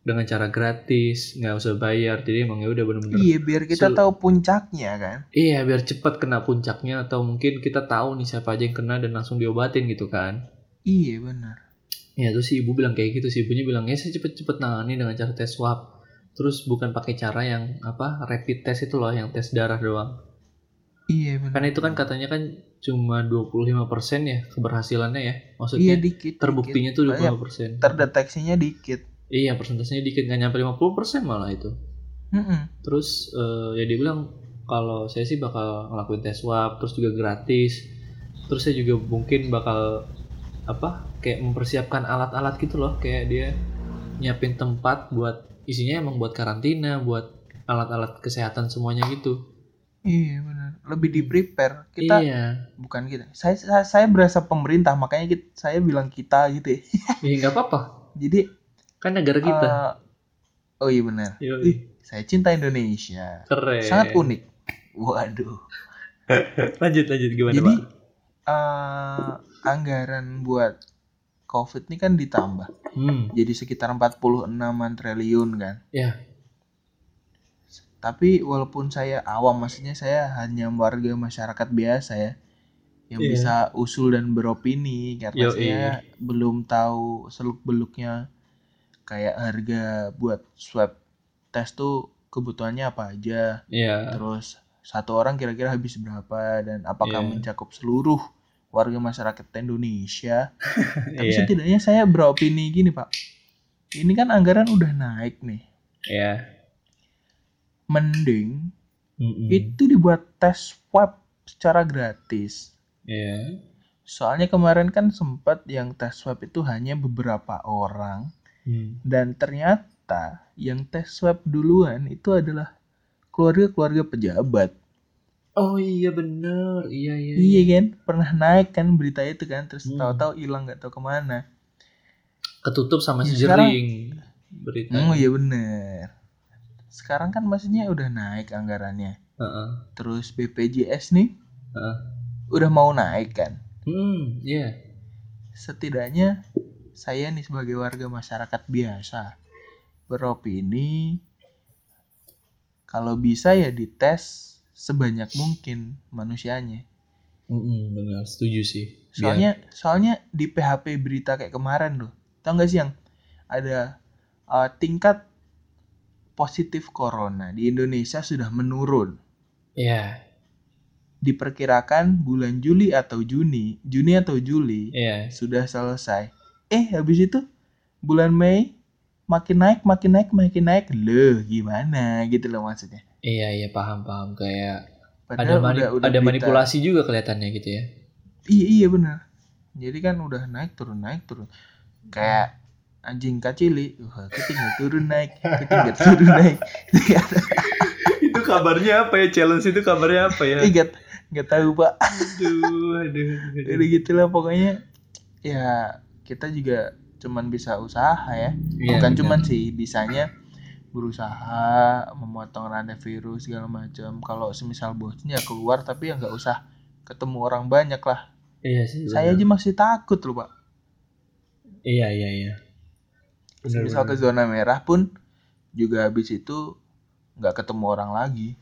dengan cara gratis, nggak usah bayar. Jadi emang ya udah bener-bener Iya, biar kita Sel- tahu puncaknya kan. Iya, biar cepet kena puncaknya atau mungkin kita tahu nih siapa aja yang kena dan langsung diobatin gitu kan. Iya, benar. Ya terus si ibu bilang kayak gitu, si ibunya bilang ya saya cepet-cepet nangani dengan cara tes swab. Terus bukan pakai cara yang apa rapid test itu loh, yang tes darah doang. Iya, benar. Karena itu kan katanya kan cuma 25% ya keberhasilannya ya. Iya, Maksudnya dikit. terbuktinya tuh Banyak. 25%. Terdeteksinya dikit. iya, persentasenya dikit nggak nyampe 50% malah itu. Mm-mm. Terus eh, ya dia bilang kalau saya sih bakal ngelakuin tes swab terus juga gratis. Terus saya juga mungkin bakal apa kayak mempersiapkan alat-alat gitu loh kayak dia nyiapin tempat buat isinya emang buat karantina, buat alat-alat kesehatan semuanya gitu. Iya, benar. Lebih di prepare. Kita Iya. bukan kita. Saya, saya saya berasa pemerintah, makanya kita, saya bilang kita gitu ya. [LAUGHS] Ya nggak apa-apa. Jadi Kan negara kita. eh, oh iya benar. Ih, saya cinta Indonesia. Keren. Sangat unik. Waduh. [LAUGHS] Lanjut lanjut gimana, Jadi Pak? eh, anggaran buat COVID ini kan ditambah. Hmm. Jadi sekitar 46 triliun kan. Ya. Tapi walaupun saya awam, maksudnya saya hanya warga masyarakat biasa ya, yang Iya. bisa usul dan beropini karena Yoi. saya belum tahu seluk beluknya kayak harga buat swab tes tuh kebutuhannya apa aja Iya. terus satu orang kira-kira habis berapa dan apakah Iya. mencakup seluruh warga masyarakat Indonesia [LAUGHS] tapi Iya. setidaknya saya beropini gini pak ini kan anggaran udah naik nih Iya. mending Mm-mm. itu dibuat tes swab secara gratis Iya. soalnya kemarin kan sempat yang tes swab itu hanya beberapa orang Hmm. dan ternyata yang tes swab duluan itu adalah keluarga-keluarga pejabat Oh iya bener. Iya iya. iya kan pernah naik kan berita itu kan terus Hmm. tahu-tahu hilang nggak tahu ke mana Ketutup sama Ya, si sekarang- jering. Berita. oh iya bener sekarang kan maksudnya udah naik anggarannya Heeh. terus BPJS nih Heeh. udah mau naik kan Hmm, iya. setidaknya saya nih sebagai warga masyarakat biasa beropini kalau bisa ya dites sebanyak mungkin manusianya. Mm-mm, benar, setuju sih. Biar- Soalnya soalnya di PHP berita kayak kemarin loh. Tahu nggak sih yang ada uh, tingkat positif corona di Indonesia sudah menurun. Iya, Diperkirakan bulan Juli atau Juni, Juni atau Juli iya. sudah selesai. Eh, habis itu bulan Mei makin naik, makin naik, makin naik. Loh, gimana gitu loh maksudnya. Iya, iya paham paham kayak ada Padahal mani- udah, udah ada berita- manipulasi juga kelihatannya gitu ya. Iya, iya benar. Jadi kan udah naik turun naik turun. Kayak anjing kacili, wah ketinggal turun naik, ketinggal [LAUGHS] turun naik. itu kabarnya apa ya? Challenge itu kabarnya apa ya? Eh, nggak nggak tahu pak. aduh, aduh, aduh. Udah gitu lah pokoknya. Ya kita juga cuman bisa usaha ya. Iya, Bukan benar. cuman sih bisanya berusaha memotong rantai virus segala macam. Kalau semisal bosen ya keluar tapi ya nggak usah ketemu orang banyak lah. Iya sih. Saya aja masih takut loh pak. Iya, iya, iya. Benar. ke zona merah pun juga habis itu nggak ketemu orang lagi.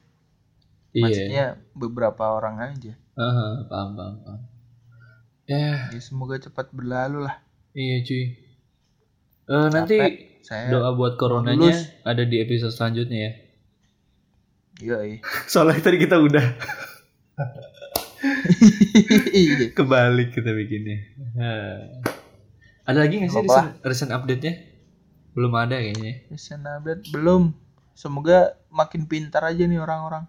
Iya. Maksudnya beberapa orang aja. Aha, paham, paham, paham. Ya, Ya semoga cepat berlalu lah. iya cuy. Eh, nanti Capek. Saya doa buat coronanya lulus. ada di episode selanjutnya ya. Iya. [LAUGHS] Soalnya tadi kita udah Iya. [LAUGHS] kebalik kita bikinnya. Ada lagi nggak sih Apa? recent, recent update-nya? Belum ada kayaknya. Recent update belum. Semoga makin pintar aja nih orang-orang.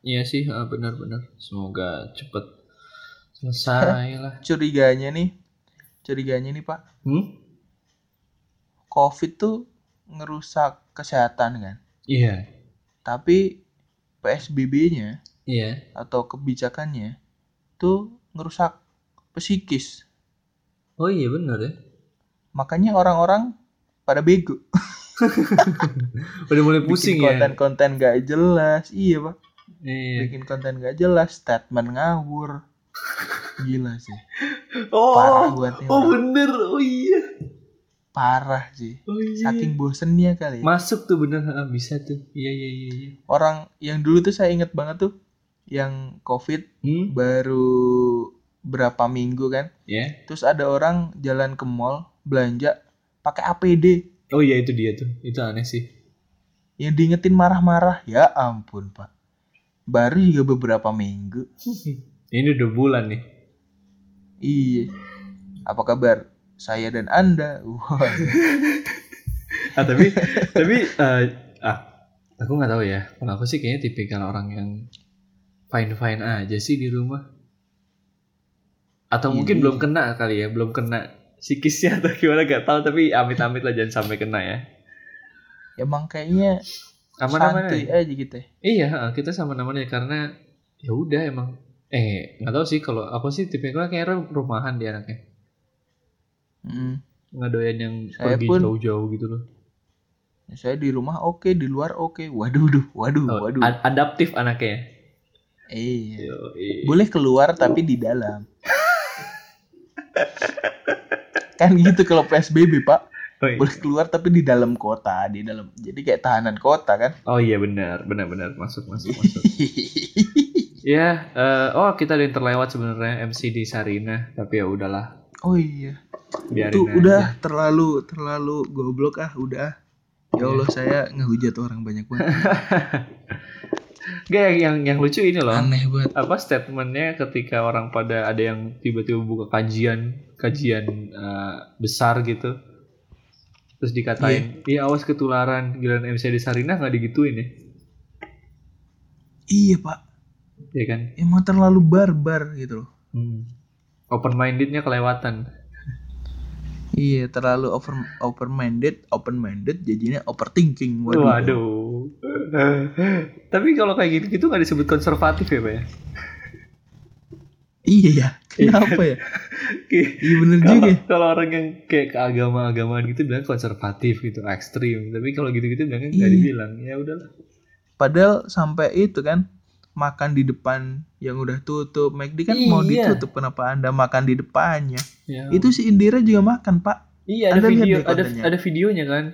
Iya sih, ah, benar-benar. Semoga cepet selesai [LAUGHS] lah. Curiganya nih, curiganya nih Pak, Hmm? COVID tuh ngerusak kesehatan kan. Iya, Tapi PSBB-nya iya. atau kebijakannya tuh ngerusak psikis. Oh iya benar ya. Makanya orang-orang pada bego. [LAUGHS] Udah mulai pusing Bikin ya. konten-konten gak jelas. Iya, Pak. Iya. Bikin konten gak jelas, statement ngawur. Gila sih. Oh, Parah buat oh orang. bener. Oh iya. Parah sih. Oh iya. Saking bosennya kali. ya. Masuk tuh bener, bisa tuh. Iya iya iya. iya. Orang yang dulu tuh saya inget banget tuh yang COVID Hmm? baru berapa minggu kan. Ya. Terus ada orang jalan ke mall belanja pakai APD Oh iya itu dia tuh. Itu aneh sih. yang diingetin marah-marah. Ya ampun, Pak. Baru juga beberapa minggu. Ini udah bulan nih. Iya. Apa kabar? Saya dan Anda. Wah. [LAUGHS] Ah tapi tapi eh, ah aku nggak tahu ya. Kalau aku sih kayaknya tipikal orang yang fine fine aja sih di rumah. Atau mungkin Iya. belum kena kali ya, belum kena psikisnya [LAUGHS] atau gimana gak tahu tapi amit-amit lah jangan sampai kena ya. Emang kayaknya Aman-aman santuy aja. aja gitu ya. Iya, kita sama namanya karena ya udah emang eh nggak tahu sih kalau aku sih tipikalnya kayak ru- rumahan dia anaknya. Mm. Nggak doyan yang Saya pergi pun- jauh-jauh gitu loh. Saya di rumah oke, di luar oke. Waduh, duh, waduh, Oh, waduh. ad- adaptif anaknya. Iya. Yoi. Boleh keluar tapi di dalam. kan gitu kalau PSBB, Pak. Oh, iya. Boleh keluar tapi di dalam kota, di dalam. Jadi kayak tahanan kota kan. Oh iya benar, benar-benar masuk masuk masuk. [LAUGHS] Ya, eh, oh kita ada yang terlewat sebenarnya MC di Sarina, tapi ya udahlah. oh iya. Biarin itu aja. udah terlalu terlalu goblok ah udah. Ya Allah saya ngehujat orang banyak banget. Gak yang, yang yang lucu ini loh. Aneh banget. Apa statementnya ketika orang pada ada yang tiba-tiba buka kajian kajian eh, besar gitu. Terus dikatain iya. Awas ketularan giliran MC di Sarinah nggak digituin ya? Iya pak. Ya kan? Emang terlalu barbar gitu loh. Hmm. open mindednya kelewatan iya terlalu over open minded open minded jadinya overthinking. Waduh, waduh. Tapi kalau kayak gitu gitu nggak disebut konservatif ya pak ya? Iya ya. Kenapa ya? Iya bener juga. kalau orang yang kayak keagama-agamaan gitu bilang konservatif gitu ekstrim. Tapi kalau gitu-gitu bilangnya nggak Iya. dibilang. Ya udahlah. Padahal sampai itu kan makan di depan yang udah tutup. McD kan mau Iya. ditutup kenapa anda makan di depannya? Ya. itu si Indira juga makan pak. Iya ada Anda video deh ada ada videonya kan?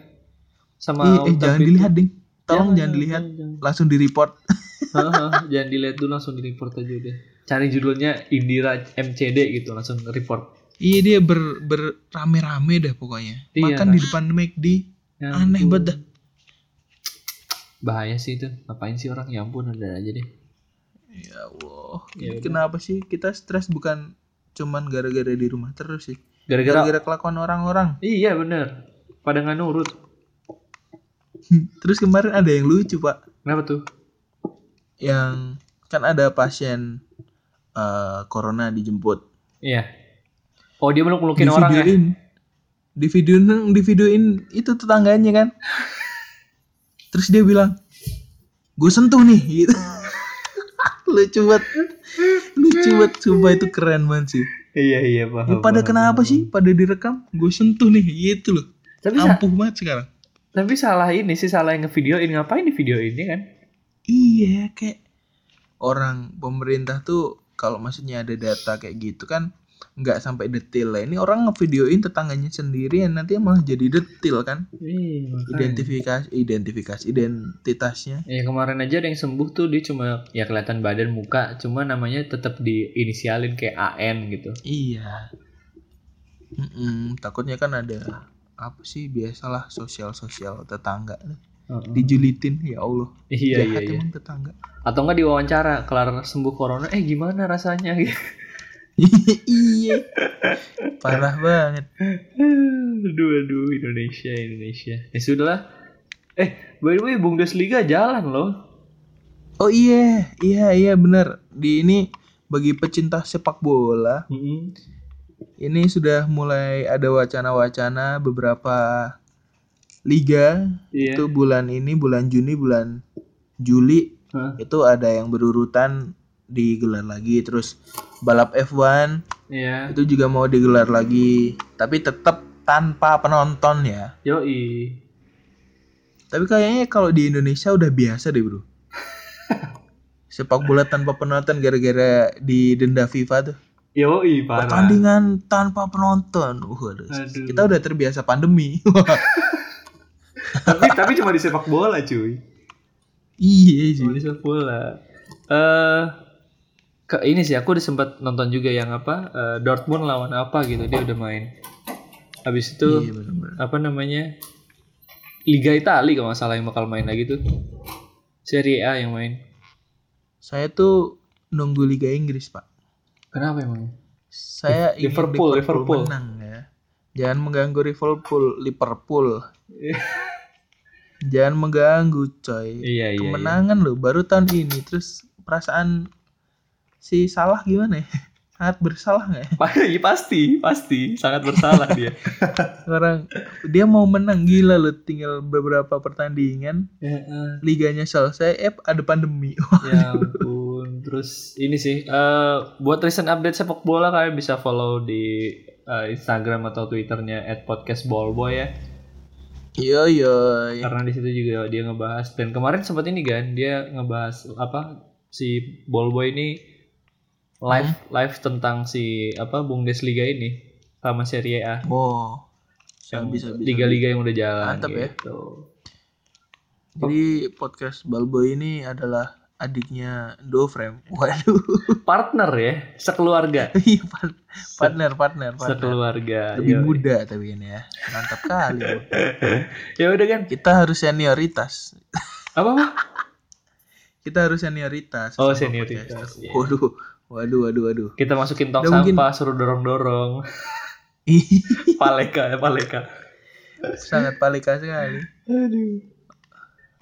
Sama eh, Ustadz jangan itu. dilihat ding. Tolong jangan, Jangan, dilihat. jangan, jangan. langsung di report [LAUGHS] jangan dilihat dulu langsung di report aja udah. Cari judulnya Indira MCD gitu langsung report. Iya dia ber berame-rame dah pokoknya. Iya, makan nah. di depan McD Ya aneh banget dah. Bahaya sih itu. Ngapain sih orang? Ya ampun ada aja deh ya Allah. Ya ini kenapa sih kita stres bukan cuman gara-gara di rumah terus sih? Gara-gara gara-gara kelakuan orang-orang. Iya bener. Pada nggak nurut. [LAUGHS] Terus kemarin ada yang lucu pak. Kenapa tuh? Yang kan ada pasien eh, corona dijemput. Iya. Oh dia meluk melukin orang ya? Di videoin di videoin itu tetangganya kan. [LAUGHS] Terus dia bilang gue sentuh nih gitu lucu banget. Lucu banget sumpah itu keren banget sih. Iya iya Ya, paham pada paham, kenapa paham. sih? Pada direkam? Gue sentuh nih gitu loh. Tapi sa- ampuh banget sekarang. Tapi salah ini sih salah yang ngevideoin. Ngapain di video ini kan? Iya kayak orang pemerintah tuh kalau maksudnya ada data kayak gitu kan nggak sampai detail lah ini orang ngevideoin tetangganya sendiri yang nanti malah jadi detail kan iya makanya. identifikasi identifikasi identitasnya Ya kemarin aja ada yang sembuh tuh dia cuma ya kelihatan badan muka cuma namanya tetap diinisialin kayak AN gitu. iya Mm-mm, takutnya kan ada apa sih biasalah sosial sosial tetangga Heeh. dijulitin ya Allah Iya iya jahat iya. emang tetangga Atau enggak diwawancara kelar sembuh corona eh gimana rasanya gitu. [LAUGHS] [LAUGHS] iya parah banget aduh aduh Indonesia Indonesia. Ya sudahlah. Eh by the way Bundesliga jalan loh. oh iya iya iya bener di ini bagi pecinta sepak bola Mm-mm. ini sudah mulai ada wacana-wacana beberapa liga Iya. itu bulan ini bulan Juni bulan Juli Hah? itu ada yang berurutan digelar lagi terus balap F1 Iya. itu juga mau digelar lagi tapi tetap tanpa penonton ya Yoi. tapi kayaknya kalau di Indonesia udah biasa deh bro [LAUGHS] sepak bola tanpa penonton gara-gara didenda FIFA tuh Yoi parah. pertandingan tanpa penonton Waduh, Aduh. kita udah terbiasa pandemi [LAUGHS] tapi tapi cuma di sepak bola cuy. iya Cuma sih di sepak bola. Eh ke ini sih aku udah sempat nonton juga yang apa eh, Dortmund lawan apa gitu dia udah main. Habis itu iya bener-bener. apa namanya Liga Italia kalau nggak salah yang bakal main lagi tuh. Serie A yang main. saya tuh nunggu Liga Inggris pak Kenapa emang? saya ingin Liverpool, Liverpool. menang ya jangan mengganggu Liverpool Liverpool [LAUGHS] jangan mengganggu coy Iya iya. iya. kemenangan loh baru tahun ini terus perasaan si salah gimana ya? [LAUGHS] Sangat bersalah nggak ya? [LAUGHS] Iya, pasti, pasti. Sangat bersalah dia. [LAUGHS] orang dia mau menang. Gila loh tinggal beberapa pertandingan. Ya, liganya selesai eh ada pandemi. Ya ampun. Terus ini sih eh buat recent update sepak bola kalian bisa follow di eh, Instagram atau Twitternya @podcastballboy ya. yo yo. Karena di situ juga dia ngebahas. Dan kemarin sempat ini kan dia ngebahas apa si Ballboy ini live live tentang si apa Bundesliga ini sama Serie A. wow yang bisa bisa liga-liga yang udah jalan Mantap ya. gitu. Jadi podcast Balboy ini adalah adiknya Doframe. Waduh. Partner ya, sekeluarga. [LAUGHS] Iya, par- partner, partner, partner. Sekeluarga. Lebih Yoi. muda tapi ini ya. Mantap kali. [LAUGHS] Ya udah kan. Kita harus senioritas. Apa apa? Kita harus senioritas. Oh, senioritas, iya. Waduh. Waduh, waduh, waduh. Kita masukin tong Udah mungkin- sampah, suruh dorong-dorong. [LAUGHS] Paleka ya, paleka. Sangat palika sekali. Aduh.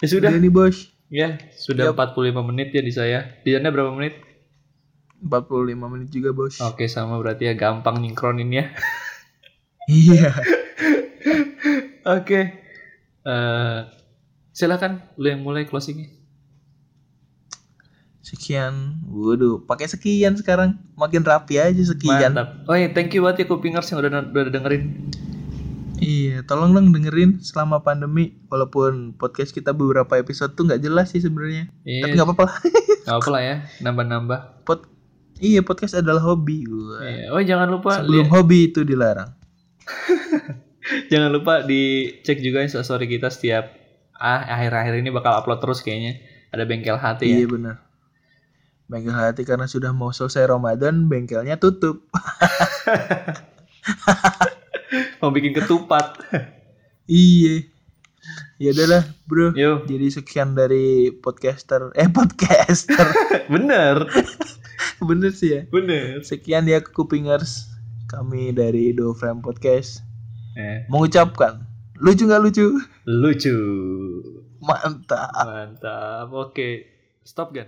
Ya sudah. Udah nih, Bos. Ya, sudah 45 menit ya di saya. Di Anda berapa menit? 45 menit juga, Bos. Oke, sama berarti ya gampang nyingkroninnya. [LAUGHS] Iya. Oke. Eh silakan lu yang mulai closingnya. Sekian. Waduh, pakai sekian sekarang. Makin rapi aja sekian. Mantap. Oh iya, thank you banget ya Kupingers yang udah udah dengerin. Iya, tolong dong dengerin selama pandemi. Walaupun podcast kita beberapa episode tuh nggak jelas sih sebenarnya. Iya. Tapi nggak apa-apa [LAUGHS] lah. Gak apa lah ya, nambah-nambah. Pod iya, podcast adalah hobi. Wah. Iya. Oh jangan lupa Sebelum li- hobi itu dilarang. [LAUGHS] jangan lupa dicek juga instastory kita setiap ah akhir-akhir ini bakal upload terus kayaknya. Ada bengkel hati ya. Iya benar. Bengkel hati karena sudah mau selesai Ramadan, bengkelnya tutup. [LAUGHS] Mau bikin ketupat. iya. Ya udahlah, Bro. Yo, Jadi sekian dari podcaster eh podcaster. [LAUGHS] bener, [LAUGHS] Bener sih ya. bener. Sekian ya Kupingers. Kami dari Do Frame Podcast Eh, mengucapkan lucu nggak lucu? lucu. Mantap. Mantap. Oke, stop gan.